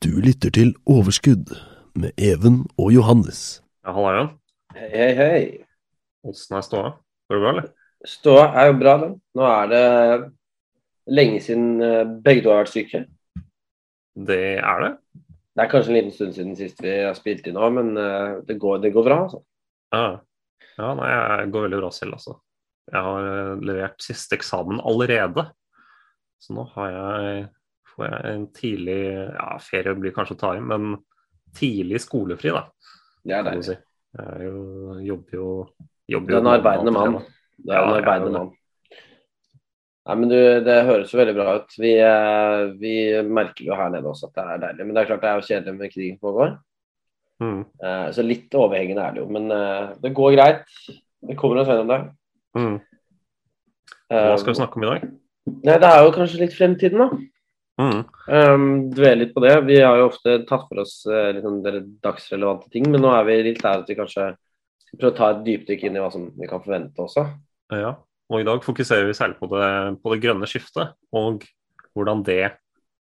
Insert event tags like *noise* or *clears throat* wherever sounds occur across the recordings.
Du lytter til Overskudd med Even og Johannes. Ja, halla Jan. Hei, hei. Åssen er ståa? Går det bra, eller? Ståa er jo bra, den. Nå er det lenge siden eh, begge to har vært syke. Det er det. Det er kanskje en liten stund siden sist vi har spilt inn nå, men eh, det går, det går bra. altså. Ja. ja, nei, jeg går veldig bra selv, altså. Jeg har eh, levert siste eksamen allerede. Så nå har jeg en tidlig Ja, ferie blir kanskje å ta i, men tidlig skolefri, da. Det er deilig. si. Jeg jo, jobber jo jobber Du er en arbeidende mann. Det er en Ja, arbeidende mann. Nei, men du, Det høres jo veldig bra ut. Vi, eh, vi merker jo her nede også at det er deilig. Men det er klart det er jo kjedelig med krigen som pågår. Mm, Eh, Så litt overhengende er det jo. Men eh, det går greit. Det kommer oss gjennom det. mm. Hva skal vi snakke om i dag? Nei, Det er jo kanskje litt fremtiden, da. Mm, Um, dvele litt på det. Vi har jo ofte tatt for oss uh, sånn dagsrelevante ting, men nå er vi litt der at vi kanskje prøver å ta et dypdykk inn i hva som vi kan forvente også. ja. Og i dag fokuserer vi særlig på det, på det grønne skiftet, og hvordan det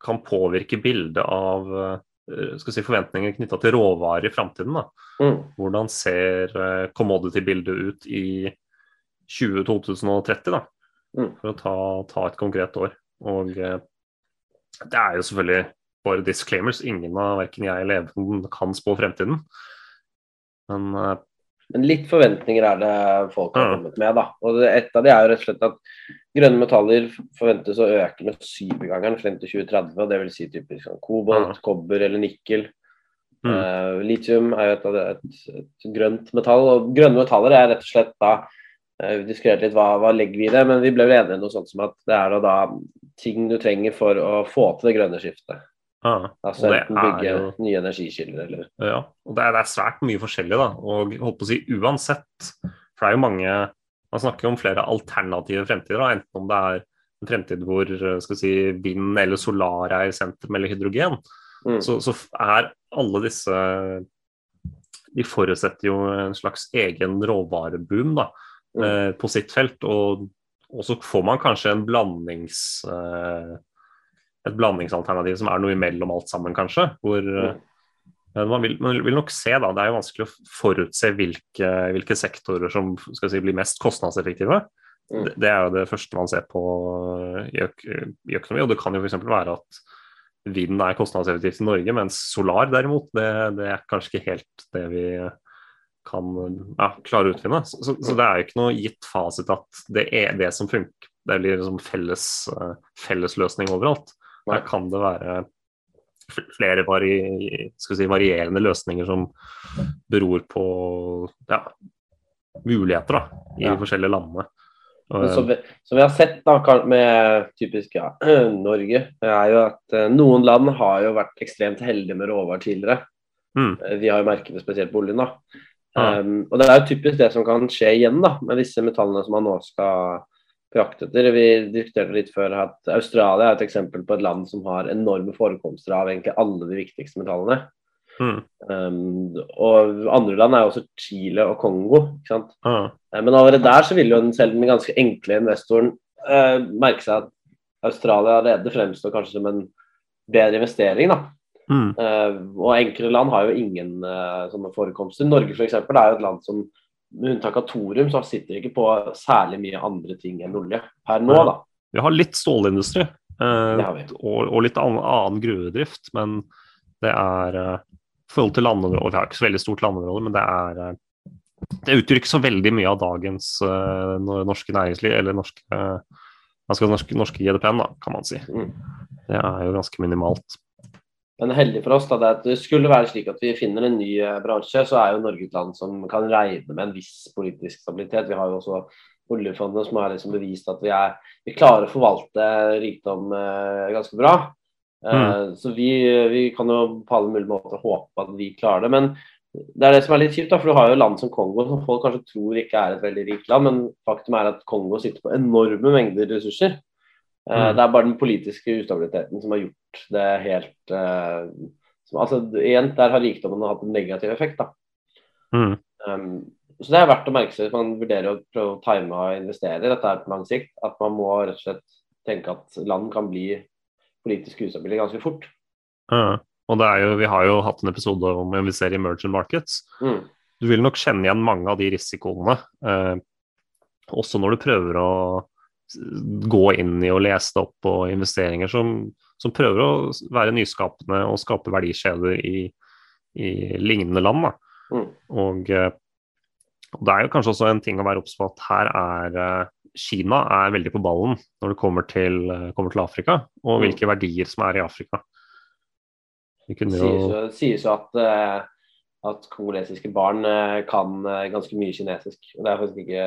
kan påvirke bildet av eh, skal si, forventninger knytta til råvarer i framtiden. Mm. Hvordan ser eh, commodity-bildet ut i 2030, da? Mm. For å ta, ta et konkret år. Og det er jo selvfølgelig bare disclaimers. Ingen av verken jeg eller Even kan spå fremtiden. Men uh, Men litt forventninger er det folk har kommet med. da. Og Et av de er jo rett og slett at grønne metaller forventes å øke med syvgangeren frem til 2030. og Det vil si typisk sånn kobolt, Ja. kobber eller nikkel. Mm. Uh, litium er jo et, det, et, et grønt metall. og Grønne metaller er rett og slett da eh, Vi diskuterte litt hva, hva legger vi i det, men vi ble vel enige om noe sånt som at det er da ting du trenger for å få til det grønne skiftet. ja, Altså enten bygge jo- nye energikilder eller Ja, og det er, det er svært mye forskjellig, da. Og holdt på å si uansett, for det er jo mange Man snakker jo om flere alternative fremtider, da. enten om det er en fremtid hvor skal vi si, vind eller solar er i sentrum, eller hydrogen. Mm. Så, så er alle disse De forutsetter jo en slags egen råvareboom da, Mm. eh, på sitt felt. Og, og så får man kanskje en blandings... Eh, et blandingsalternativ som er noe imellom alt sammen, kanskje. Hvor eh, men man vil, man vil nok se, da. Det er jo vanskelig å forutse hvilke, hvilke sektorer som skal si, blir mest kostnadseffektive. Mm. Det, det er jo det første man ser på i, øk, i økonomi. Og det kan jo f.eks. være at vind er kostnadseffektivt i Norge, mens solar derimot, det, det er kanskje ikke helt det vi kan ja, klare å utvinne. Så, så, så det er jo ikke noe gitt fasit at det er det som funker. Det blir liksom felles, eh, felles løsning overalt. Her kan det være flere vari, si, varierende løsninger som beror på ja, muligheter da, i Ja. de forskjellige landene. Som vi, som vi har sett da, med typisk ja, *clears throat* Norge, er jo at eh, noen land har jo vært ekstremt heldige med råvarer tidligere. Mm. Eh, Vi har jo merket det spesielt på oljen. da. Um, og Det er jo typisk det som kan skje igjen da, med disse metallene som man nå skal jakte etter. Vi diskuterte litt før at Australia er et eksempel på et land som har enorme forekomster av egentlig alle de viktigste metallene. mm, Um, og andre land er jo også Chile og Kongo. ikke sant? Eh, Men allerede der så vil jo den, selv den ganske enkle investoren uh, merke seg at Australia allerede fremstår kanskje som en bedre investering. da. Mm, Eh, og enkelte land har jo ingen eh, sånne forekomster. Norge f.eks. er jo et land som med unntak av thorium så sitter ikke på særlig mye andre ting enn olje per nå. Da. Vi har litt stålindustri eh, og, og litt annen, annen gruvedrift, men det er eh, forhold til landområdet, Vi har ikke så veldig stort landområde, men det er eh, det utgjør ikke så veldig mye av dagens eh, norske næringsliv, eller norske, altså norske, norske GDP-en, da, kan man si. Mm. Det er jo ganske minimalt. Men heldig for oss da, det at det skulle være slik at vi finner en ny eh, bransje, så er jo Norge et land som kan regne med en viss politisk stabilitet. Vi har jo også oljefondet som har liksom bevist at vi, er, vi klarer å forvalte rikdom eh, ganske bra. Mm. Så vi, vi, kan jo på alle mulige måter håpe at vi klarer det. Men det er det som er litt kjipt, da, for du har jo land som Kongo som folk kanskje tror ikke er et veldig rikt land, men faktum er at Kongo sitter på enorme mengder ressurser. Eh, mm. Det er bare den politiske ustabiliteten som har gjort det helt uh, som, altså, igjen, Der har rikdommen hatt en negativ effekt. da. Mm. Um, så Det er verdt å merke seg hvis man vurderer å prøve å time og investere dette er på lang sikt. At man må rett og slett tenke at land kan bli politisk ustabile ganske fort. Mm. Og det er jo, Vi har jo hatt en episode om å investere i emergent markets. Mm. Du vil nok kjenne igjen mange av de risikoene, eh, også når du prøver å gå inn i og lese det opp på investeringer som, som, prøver å være nyskapende og skape verdikjeder i, i lignende land. Mm. Og, eh, og, Det er jo kanskje også en ting å være obs på at her er eh, Kina er veldig på ballen når det kommer til, eh, kommer til Afrika, og mm. hvilke verdier som er i Afrika. Det jo... sies jo at, uh, at kongolesiske barn uh, kan uh, ganske mye kinesisk. og Det er faktisk ikke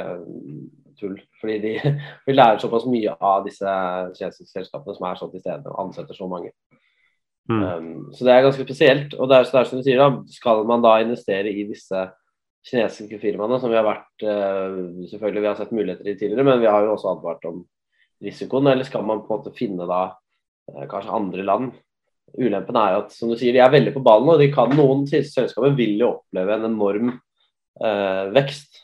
tull. Fordi de *laughs* de lærer såpass mye av disse kinesiske selskapene som er så til stede og ansetter så mange. Mm. Um, så det er ganske spesielt. og det er, det er som du sier da, Skal man da investere i disse kinesiske firmaene, som vi har vært selvfølgelig vi har sett muligheter i tidligere, men vi har jo også advart om risikoen, eller skal man på en måte finne da kanskje andre land Ulempen er at som du sier, de er veldig på ballen, og de kan, noen selskaper vil jo oppleve en enorm eh, vekst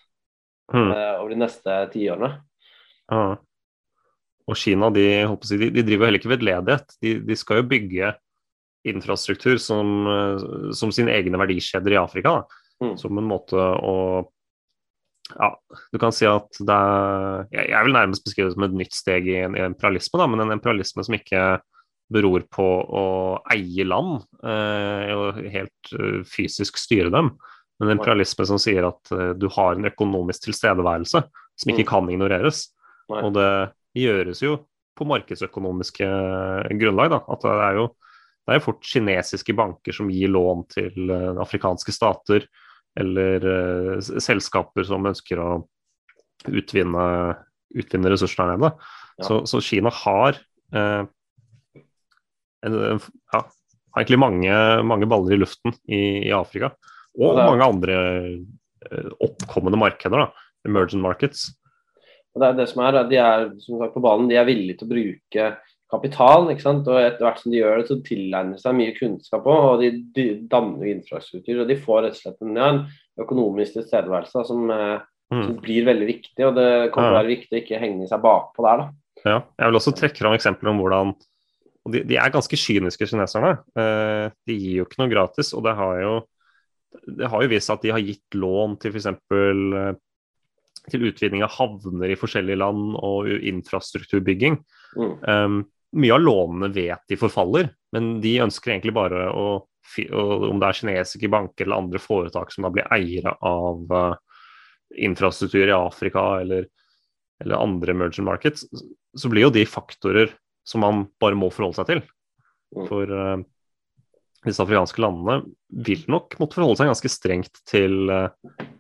mm. eh, over de neste tiårene. Ja. Og Kina de, de, de, driver heller ikke vedledighet. De, de skal jo bygge infrastruktur som, eh, som sine egne verdikjeder i Afrika. Mm. Som en måte å ja, du kan si at det er Jeg, jeg vil nærmest beskrive det som et nytt steg i en, i en imperialisme, da, men en imperialisme som ikke beror på å eie land eh, og helt uh, fysisk styre dem. Men en imperialisme som sier at uh, du har en økonomisk tilstedeværelse som ikke mm. kan ignoreres. Og det gjøres jo på markedsøkonomiske grunnlag. Da. At det er jo det er fort kinesiske banker som gir lån til afrikanske stater, eller selskaper som ønsker å utvinne, utvinne ressursene der nede. Så, så, Kina har ja, egentlig mange, mange, baller i luften i, i Afrika. Og er, mange andre uh, oppkommende markeder. da, Emergent markets. Det er det som er, De er som sagt på ballen, de er villige til å bruke kapital. ikke sant? og Etter hvert som de gjør det, så tilegner de seg mye kunnskap òg. og de, de danner infrastruktur. og De får rett og slett en, ja, en økonomisk tilstedeværelse som, eh, mm. som, blir veldig viktig. og Det kommer til å være viktig å ikke henge seg bakpå der. da. Ja, jeg vil også trekke fram eksempler om hvordan og de, de, er ganske kyniske, kineserne. Eh, de gir jo ikke noe gratis. Og det har jo, det har jo vist at de har gitt lån til f.eks. Eh, til utvinning av havner i forskjellige land og infrastrukturbygging. Mm. Um, mye av lånene vet de forfaller, men de ønsker egentlig bare å Om det er kinesiske banker eller andre foretak som da blir eiere av uh, infrastruktur i Afrika eller, eller andre emerging markets, så blir jo de faktorer som man bare må forholde seg til. Mm. For uh, disse afrikanske landene vil nok måtte forholde seg ganske strengt til uh,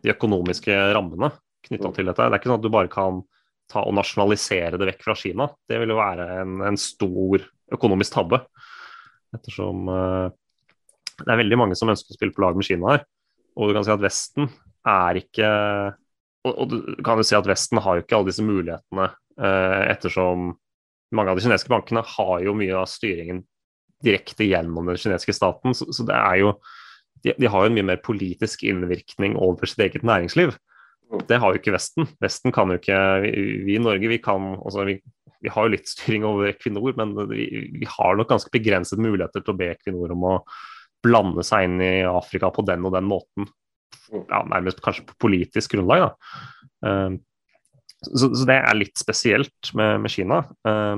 de økonomiske rammene knytta mm. til dette. Det er ikke sånn at du bare kan ta og nasjonalisere det vekk fra Kina. Det vil jo være en, en stor økonomisk tabbe. Ettersom uh, det er veldig mange som ønsker å spille på lag med Kina her. Og du kan si at Vesten er ikke og, og du kan jo si at Vesten har jo ikke alle disse mulighetene ettersom mange av de kinesiske bankene har jo mye av styringen direkte gjennom den kinesiske staten. Så, så det er jo de, de, har jo en mye mer politisk innvirkning over sitt eget næringsliv. Det har jo ikke Vesten. Vesten kan jo ikke Vi, vi i Norge vi kan altså vi, vi, har jo litt styring over Equinor, men vi, vi har nok ganske begrensede muligheter til å be Equinor om å blande seg inn i Afrika på den og den måten. Ja, nærmest kanskje på politisk grunnlag. da. Så, så, det er litt spesielt med, med Kina. Uh,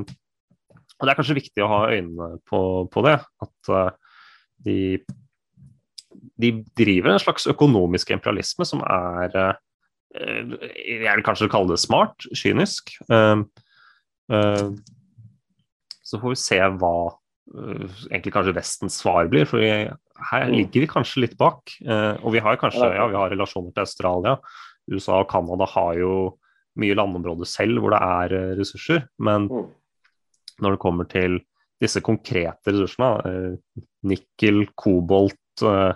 og det er kanskje viktig å ha øynene på, på det. At uh, de, de, driver en slags økonomisk imperialisme som er uh, Jeg vil kanskje kalle det smart, kynisk. så får vi se hva egentlig kanskje Vestens svar blir. For her mm. ligger vi kanskje litt bak. og vi har kanskje ja, vi har relasjoner til Australia. USA og Canada har jo mye landområder selv hvor det er eh, ressurser. Men mm. når det kommer til disse konkrete ressursene, eh, nikkel, kobolt, eh,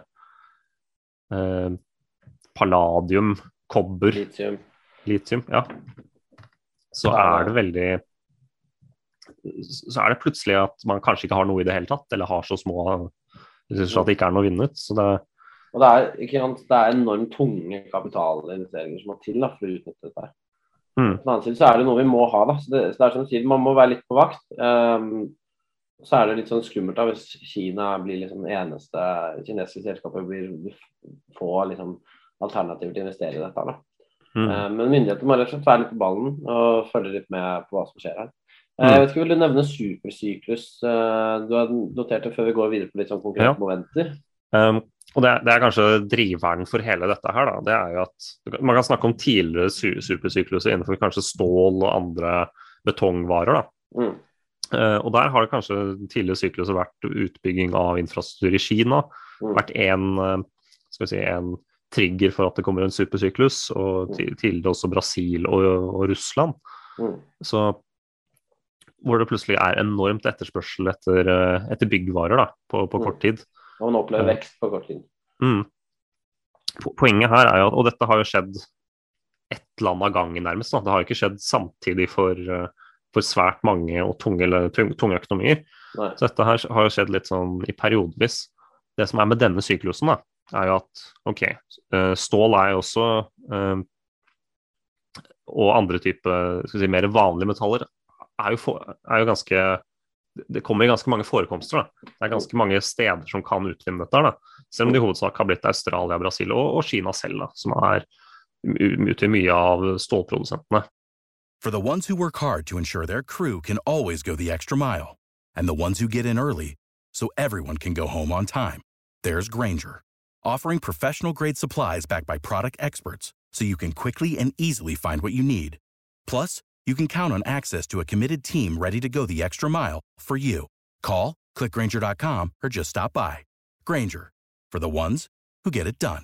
palladium, kobber, Litium. litium, ja, så er det veldig Så er det plutselig at man kanskje ikke har noe i det hele tatt, eller har så små ressurser at det ikke er noe vunnet. Så det, Og det er, sant, det er enormt tunge kapitalinvesteringer som må til da, for å utnytte dette. Mm. På den annen side så er det noe vi må ha. da, så det, så det er som sier, Man må være litt på vakt. Um, så er det litt sånn skummelt da, hvis Kina blir liksom eneste kinesiske selskapet blir få liksom, alternativer til å investere i dette. da. mm. Uh, Men myndighetene må rett og slett være litt på ballen og følge litt med på hva som skjer her. Mm. Jeg vet ikke, Vil du nevne supersyklus? Du har notert det før vi går videre på litt sånn konkrete Ja. momenter. Um, og det det er kanskje driveren for hele dette her. Da. Det er jo at Man kan snakke om tidligere su supersykluser innenfor kanskje stål og andre betongvarer. da. Mm. Uh, og der har det kanskje tidligere sykluser vært utbygging av infrastruktur i Kina. Mm. Vært en, eh, skal vi si, en trigger for at det kommer en supersyklus. Og tidligere også Brasil og, og Russland. Mm. Så hvor det plutselig er enormt etterspørsel etter, eh, etter byggvarer da, på, på Mm. kort tid. Og man opplever vekst på kort tid. Mm. Poenget her er jo at Og dette har jo skjedd ett land av gangen, nærmest. Da. Det har jo ikke skjedd samtidig for, eh, for svært mange og tunge, eller tung- tunge økonomier. Nei. Så dette her har jo skjedd litt sånn i periodevis. Det som er med denne syklusen, da, er jo at OK, eh, stål er jo også eh, Og andre typer si, mer vanlige metaller er jo, for, er jo ganske Det kommer i ganske mange forekomster. da. Det er ganske mange steder som kan utvinne dette. da. Selv om det i hovedsak har blitt Australia, Brasil og, og Kina selv, da, som er utgjør mye av stålprodusentene. For the ones who work hard to ensure their crew can always go the extra mile, and the ones who get in early so everyone can go home on time, there's Granger, offering professional grade supplies backed by product experts so you can quickly and easily find what you. Plus, you can count on access to a committed team ready to go the extra mile for you. Call, clickgranger.com, or just stop by. Granger, for the ones who get it done.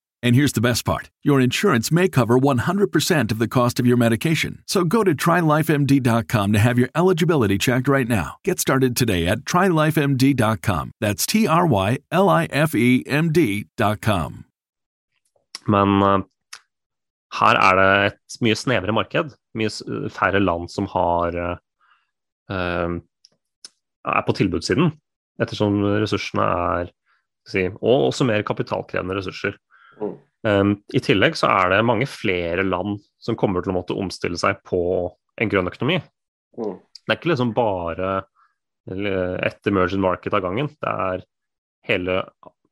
And here's the best part your insurance may cover 100% of the cost of your medication. So go to trylifemd.com to have your eligibility checked right now. Get started today at trylifemd.com. That's T R Y L I F E M D.com. Men uh, her er det et mye snevere marked. Mye færre land som har eh, er på tilbudssiden, ettersom ressursene er si, Og også mer kapitalkrevende ressurser. Mm. Um, I tillegg så er det mange flere land som kommer til å måtte omstille seg på en grønn økonomi. Mm. Det er ikke liksom bare ett emerging market av gangen. Det er hele,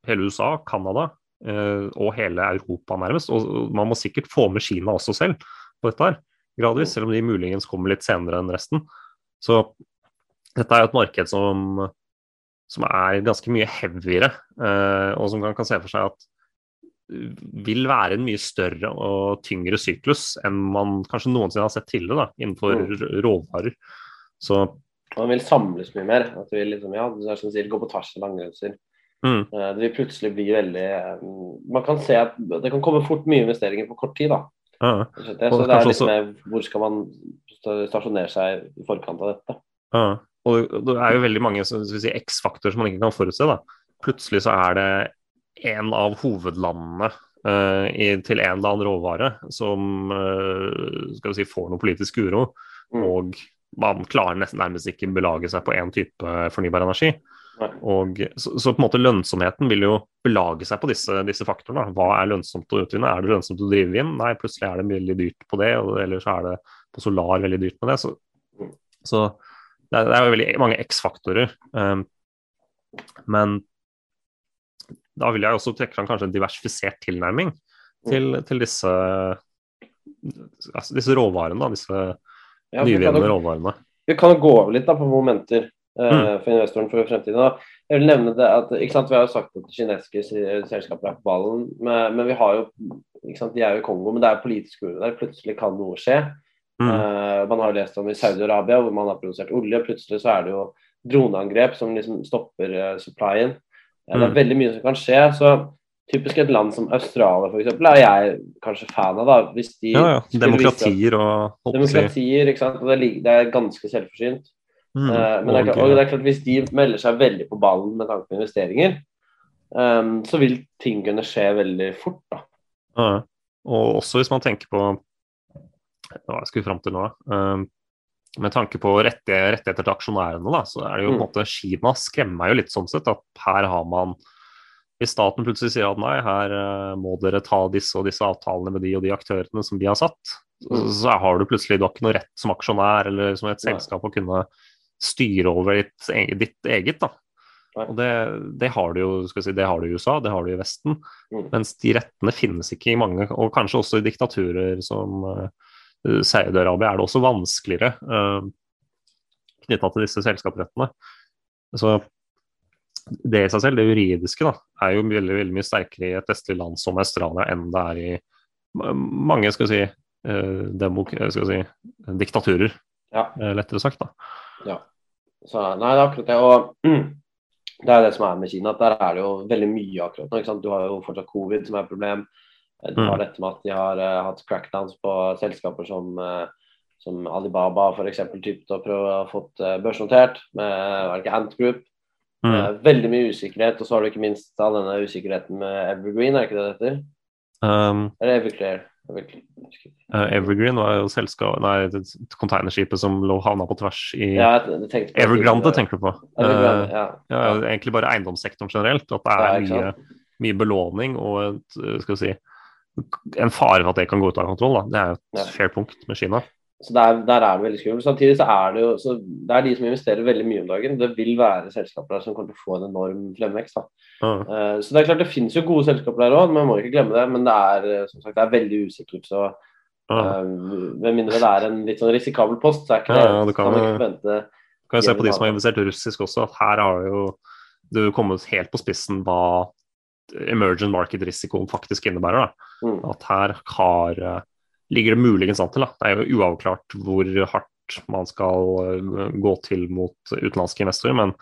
hele USA, Canada uh, og hele Europa nærmest. Og man må sikkert få med Kina også selv på dette her, gradvis, selv om de muligens kommer litt senere enn resten. Så dette er jo et marked som, som er ganske mye heavyere, eh, og som kan se for seg at vil være en mye større og tyngre syklus enn man kanskje noensinne har sett tidligere da, innenfor Mm. råvarer. Så Man vil samles mye mer. At det vil liksom, ja, det er som du sier, gå på tvers av landegrenser. mm, Eh, Det vil plutselig bli veldig eh, Man kan se at det kan komme fort mye investeringer på kort tid. da. ja, Så det er litt også- med hvor skal man stasjonere seg i forkant av dette. ja. Og det er jo veldig mange si, X-faktorer som man ikke kan forutse. da. Plutselig så er det en av hovedlandene uh, i, til en eller annen råvare som uh, skal vi si, får noe politisk uro, Mm. og man klarer nesten nærmest ikke belage seg på én type fornybar energi. Og, så, så, på en måte lønnsomheten vil jo belage seg på disse, disse faktorene. Hva er lønnsomt å utvinne? Er det lønnsomt å drive inn? Nei, plutselig er det veldig dyrt på det, eller så er det på solar veldig dyrt med det. Så, så det, er, det er jo veldig mange X-faktorer. Um, men da vil jeg også trekke fram kanskje en diversifisert tilnærming til, til disse, altså disse råvarene, da, disse ja, nyvinnende råvarene. Vi kan jo gå over litt da, på momenter uh, mm. for investoren for fremtiden. Da. Jeg vil nevne det at sant, Vi har jo sagt at kinesiske selskaper er på ballen, men, men, vi har jo sant, De er jo i Kongo, men det er politisk uro der. Plutselig kan noe skje. Mm. Uh, man har jo lest om i Saudi-Arabia hvor man har produsert olje. Plutselig så er det jo droneangrep som liksom stopper uh, supplyen. Uh. Det er mm. veldig mye som kan skje. så Typisk et land som Australia f.eks. er jeg kanskje fan av. da, hvis de ja, ja. Demokratier og Demokratier, ikke sant. Og det det er ganske selvforsynt. Mm. Uh, men det er, klart, og det er klart hvis de melder seg veldig på ballen med tanke på investeringer, um, så vil ting kunne skje veldig fort. da. Ja. Og også hvis man tenker på Hva skal vi fram til nå? Um, med tanke på rettigheter til aksjonærene, da, så er det jo på en mm. måte Kina skremmer jo litt sånn sett. At her har man hvis staten plutselig sier at nei, her uh, må dere ta disse og disse avtalene med de og de aktørene som vi har satt, mm. så, har du plutselig du har ikke noe rett som aksjonær eller som et selskap å kunne styre over ditt, ditt eget. da. Og det, det, har du jo si, det har du i USA, det har du i Vesten. Mm. Mens de rettene finnes ikke i mange, og kanskje også i diktaturer som uh, Saudi-Arabia er det også vanskeligere uh, knytta til disse selskapsrettene. Så det i seg selv, det juridiske, da, er jo veldig, veldig mye sterkere i et vestlig land som Australia enn det er i mange skal si, eh, demok skal si, diktaturer, ja. Eh, lettere sagt. da. Ja. Så, nei, det er akkurat det. Og mm, *clears throat* det er det som er med Kina, at der er det jo veldig mye akkurat nå. Du har jo fortsatt covid som er et problem. Eh, du har mm. dette med at de har uh, hatt crackdowns på selskaper som, uh, som Alibaba f.eks. typet å prøve å få uh, børsnotert, med var det ikke Ant Group. Mm. Veldig mye usikkerhet, og så har du ikke minst all denne usikkerheten med Evergreen, er ikke det det heter? Um, Eller Everclear? Evergreen var jo selskap, nei, containerskipet som lå havna på tvers i ja, Evergrande, tenker du på? Evergrande, ja. ja. Egentlig bare eiendomssektoren generelt. At det er mye, mye, belåning og et, skal vi si, en fare for at det kan gå ut av kontroll. Da. Det er jo et fair punkt med Kina. Så der, der, er det veldig skummelt. Samtidig så er det jo så det er de som investerer veldig mye om dagen. Det vil være selskaper der som kommer til å få en enorm fremvekst. Uh. Uh, så det er klart det finnes jo gode selskaper der òg, man må ikke glemme det. Men det er eh, som sagt, det er veldig usikkert. Så uh. med mindre det er en litt sånn risikabel post, så er ikke det, ja, ja, kan, kan, ikke forvente kan jo se på de som har investert russisk også, at her har jo du kommet helt på spissen hva emergent market-risikoen faktisk innebærer. Mm. At her har ligger det muligens an til. Da. Det er jo uavklart hvor hardt man skal eh, gå til mot utenlandske investorer. Men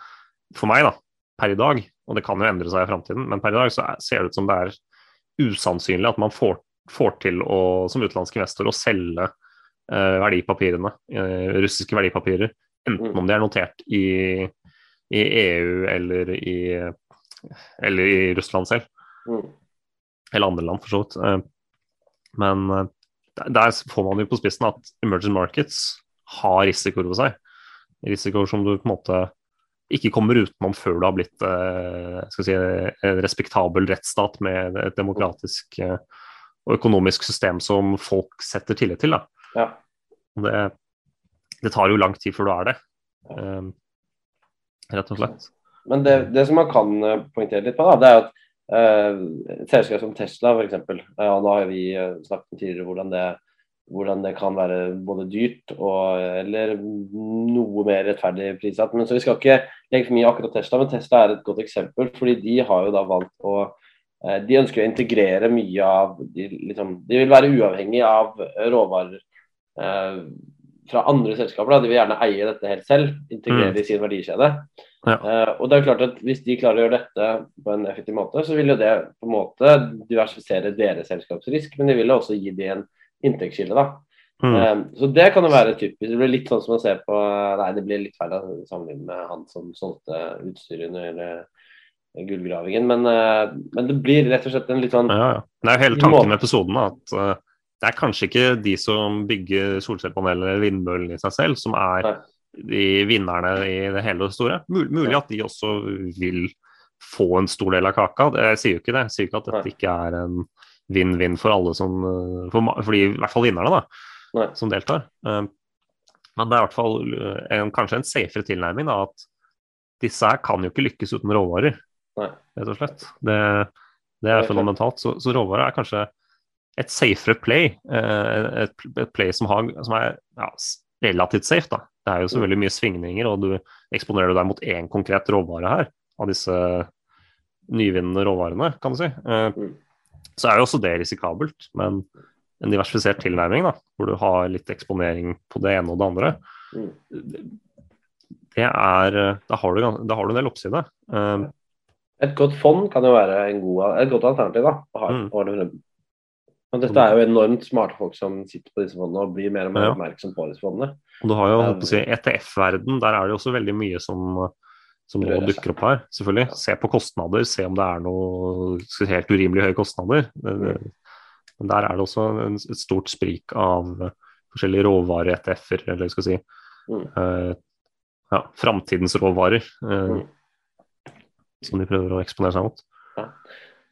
for meg, da, per i dag, og det kan jo endre seg i framtiden, men per i dag så ser det ut som det er usannsynlig at man får, får til å, som utenlandsk investor å selge eh, verdipapirene, eh, russiske verdipapirer, enten mm. om de er notert i, i EU eller i, eller i Russland selv. Mm. Eller andre land, for så vidt. Eh, men eh, der får man jo på spissen at emerging markets har risikoer ved seg. Risikoer som du på en måte ikke kommer utenom før du har blitt eh, si, en respektabel rettsstat med et demokratisk og økonomisk system som folk setter tillit til. Ja. Det, det, tar jo lang tid før du er det, rett og slett. Men det, det, som man kan poengtere litt på, da, det er at Uh, selskap som Tesla f.eks. Uh, nå har vi uh, snakket tidligere hvordan det, hvordan det kan være både dyrt og eller noe mer rettferdig prissatt. Men så Vi skal ikke legge for mye akkurat Tesla, men Tesla er et godt eksempel. fordi de har jo da valgt å De ønsker å integrere mye av De, liksom, de vil være uavhengig av råvarer fra andre selskaper. Da. De vil gjerne eie dette helt selv, integrere mm. i sin verdikjede. Ja. Uh, og det er klart at Hvis de klarer å gjøre dette på en effektiv måte, så vil jo det på en måte diversifisere deres selskapsrisk, men det vil også gi de en inntektskilde. da. Mm. Uh, så det kan jo være typisk. Det blir litt sånn som å se på Nei, det blir litt feil å sammenligne med han som solgte utstyret under uh, gullgravingen, men, men, det blir rett og slett en litt sånn ja, ja. Det er jo hele tanken med episoden at det er kanskje ikke de som bygger solcellepaneler eller vindmøller i seg selv, som er de vinnerne i det hele og store. Mul mulig at de også vil få en stor del av kaka. Jeg sier jo ikke det. Jeg sier ikke at dette ikke er en vinn-vinn for alle som for, for de, I hvert fall vinnerne, da, Nei. som deltar. Uh, men det er i hvert fall en, kanskje en safere tilnærming da, at disse her kan jo ikke lykkes uten råvarer, Nei. rett og slett. Det, det er fundamentalt. Så, så råvarer er kanskje et safere play. Et, et, play som, har, som er ja, relativt safe, da. Det er jo så veldig mye svingninger, og du eksponerer deg mot én konkret råvare her, av disse nyvinnende råvarene, kan du si. Uh, så er jo også det risikabelt, men en diversifisert tilnærming, da, hvor du har litt eksponering på det ene og det andre, det er Da har du, da har du en del oppside. Uh, et godt fond kan jo være god, et godt alternativ. da, å ha, mm. Men dette er jo enormt smarte folk som sitter på disse fondene og blir mer og mer ja. oppmerksom på disse fondene. Og du har jo holdt på å si, ETF-verden, der er det også veldig mye som, som nå dukker opp her. selvfølgelig. Ja. Se på kostnader, se om det er noe helt urimelig høye kostnader. Mm. Men der er det også en, et stort sprik av forskjellige råvare-ETF-er, eller skal si mm. uh, ja, framtidens råvarer. Uh, mm. Som de prøver å eksponere seg mot. Ja.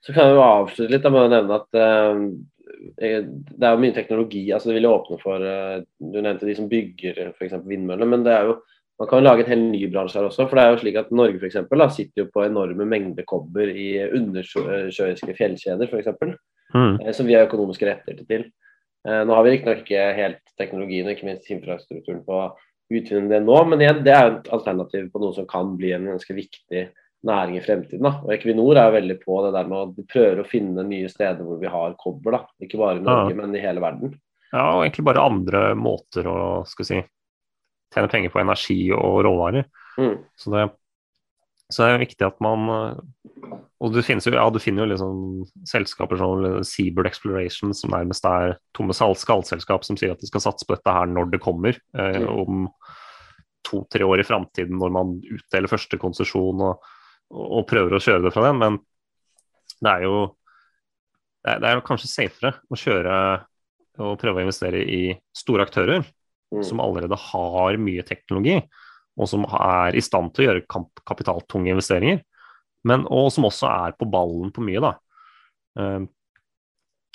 Så kan vi jo avslutte litt med å nevne at uh, det er jo mye teknologi. altså Det vil åpne for Du nevnte de som bygger f.eks. vindmøller, men det er jo man kan lage en helt ny bransje her også. for det er jo slik at Norge for eksempel, da, sitter jo på enorme mengder kobber i undersjøiske fjellkjeder f.eks mm. Eh, som vi har økonomiske rettigheter til. Eh, nå har vi riktignok ikke helt teknologien og ikke minst infrastrukturen på å utvinne det nå, men igjen, det er jo et alternativ på noe som kan bli en ganske viktig næring i fremtiden. Da. Og Equinor er veldig på det der med å prøve å finne nye steder hvor vi har kobber. Da. Ikke bare i Norge, ja. men i hele verden. Ja, og egentlig bare andre måter å skal si, tjene penger på energi og råvarer. Mm. Så, det, så det er viktig at man og du, jo, ja, du finner jo liksom selskaper som Seabird Exploration, som nærmest er tomme skallselskap som sier at de skal satse på dette her når det kommer. Eh, mm. om to-tre år i framtiden, når man utdeler første konsesjon og, og, prøver å kjøre det fra den. Men det er jo det er, det er kanskje safere å kjøre og prøve å investere i store aktører mm. som allerede har mye teknologi, og som er i stand til å gjøre kapitaltunge investeringer men, og som også er på ballen på mye. Da uh,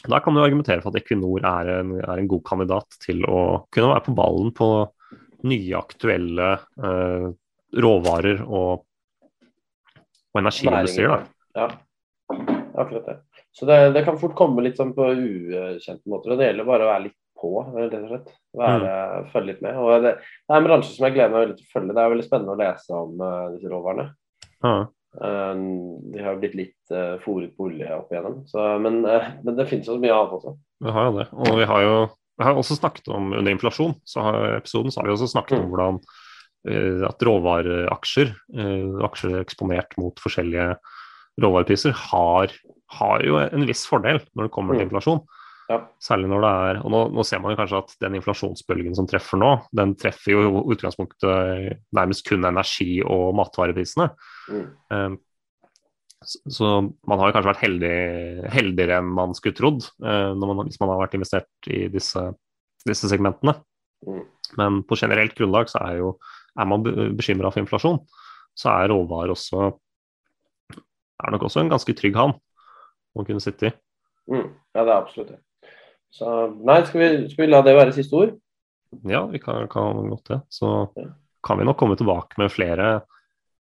Da kan du argumentere for at Equinor er en, er en, god kandidat til å kunne være på ballen på nye, aktuelle uh, råvarer og, og energiindustrier. Ja, akkurat det. Så det, det, kan fort komme litt sånn på ukjente måter. og Det gjelder bare å være litt på, rett og slett. Være, mm. Følge litt med. Og det, det, er en bransje som jeg gleder meg veldig til å følge. Det er veldig spennende å lese om uh, disse råvarene. Ah. Um, de har blitt litt uh, fòret på olje opp igjennom. Så, men, uh, men, det finnes jo mye annet også. Vi har jo det. Og vi har jo vi har også snakket om under inflasjon, så har episoden så har vi også snakket mm. om hvordan at råvareaksjer, aksjer eksponert mot forskjellige råvarepriser, har, har, jo en viss fordel når det kommer til mm. inflasjon. Ja. Særlig når det er Og nå, nå, ser man jo kanskje at den inflasjonsbølgen som treffer nå, den treffer jo utgangspunktet nærmest kun energi- og matvareprisene. Mm. Um, så man har jo kanskje vært heldig, heldigere enn man skulle trodd uh, man, hvis man har vært investert i disse, disse segmentene. Mm. Men på generelt grunnlag så er, jo, er man bekymra for inflasjon, så er råvarer også er nok også en ganske trygg havn å kunne sitte i. Mm. Ja, det er absolutt det. Så nei, skal vi, skal vi la det være siste ord? Ja, vi kan, kan godt det. Så ja. kan vi nok komme tilbake med flere,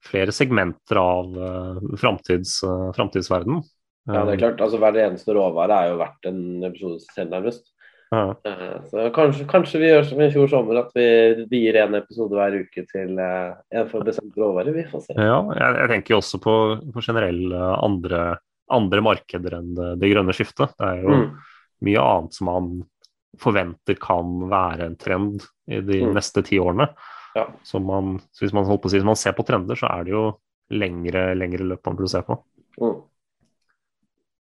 flere segmenter av uh, framtids, uh, framtidsverden. Ja, det er klart. altså Hver eneste råvare er jo verdt en episode selv, nærmest. Ja. Uh, så kanskje, kanskje, vi gjør som i fjor sommer, at vi, vi gir en episode hver uke til uh, en for bestemt råvare. Vi får se. Ja, jeg, jeg tenker også på, på generelle andre, andre markeder enn det, det grønne skiftet. Det er jo mm mye annet som man forventer kan være en trend i de mm. neste ti årene. Ja. Så, man, så, hvis man, holdt på å si, hvis man ser på trender, så er det jo lengre, lengre løp man burde se på. Mm.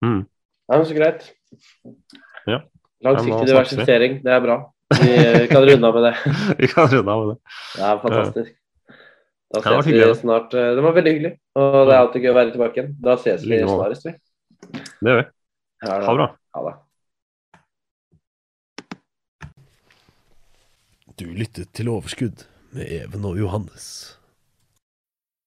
Mm. Ja, men så greit. Ja. Langsiktig diversifisering, det er bra. Vi kan runde av med det. *laughs* vi kan runde av med det. Det er fantastisk. Da ses vi snart. Det var veldig hyggelig, og det er alltid gøy å være tilbake igjen. Da ses vi snarest, vi. Det gjør vi. Ha det bra. Ha det. Du lyttet til Overskudd med Even og Johannes.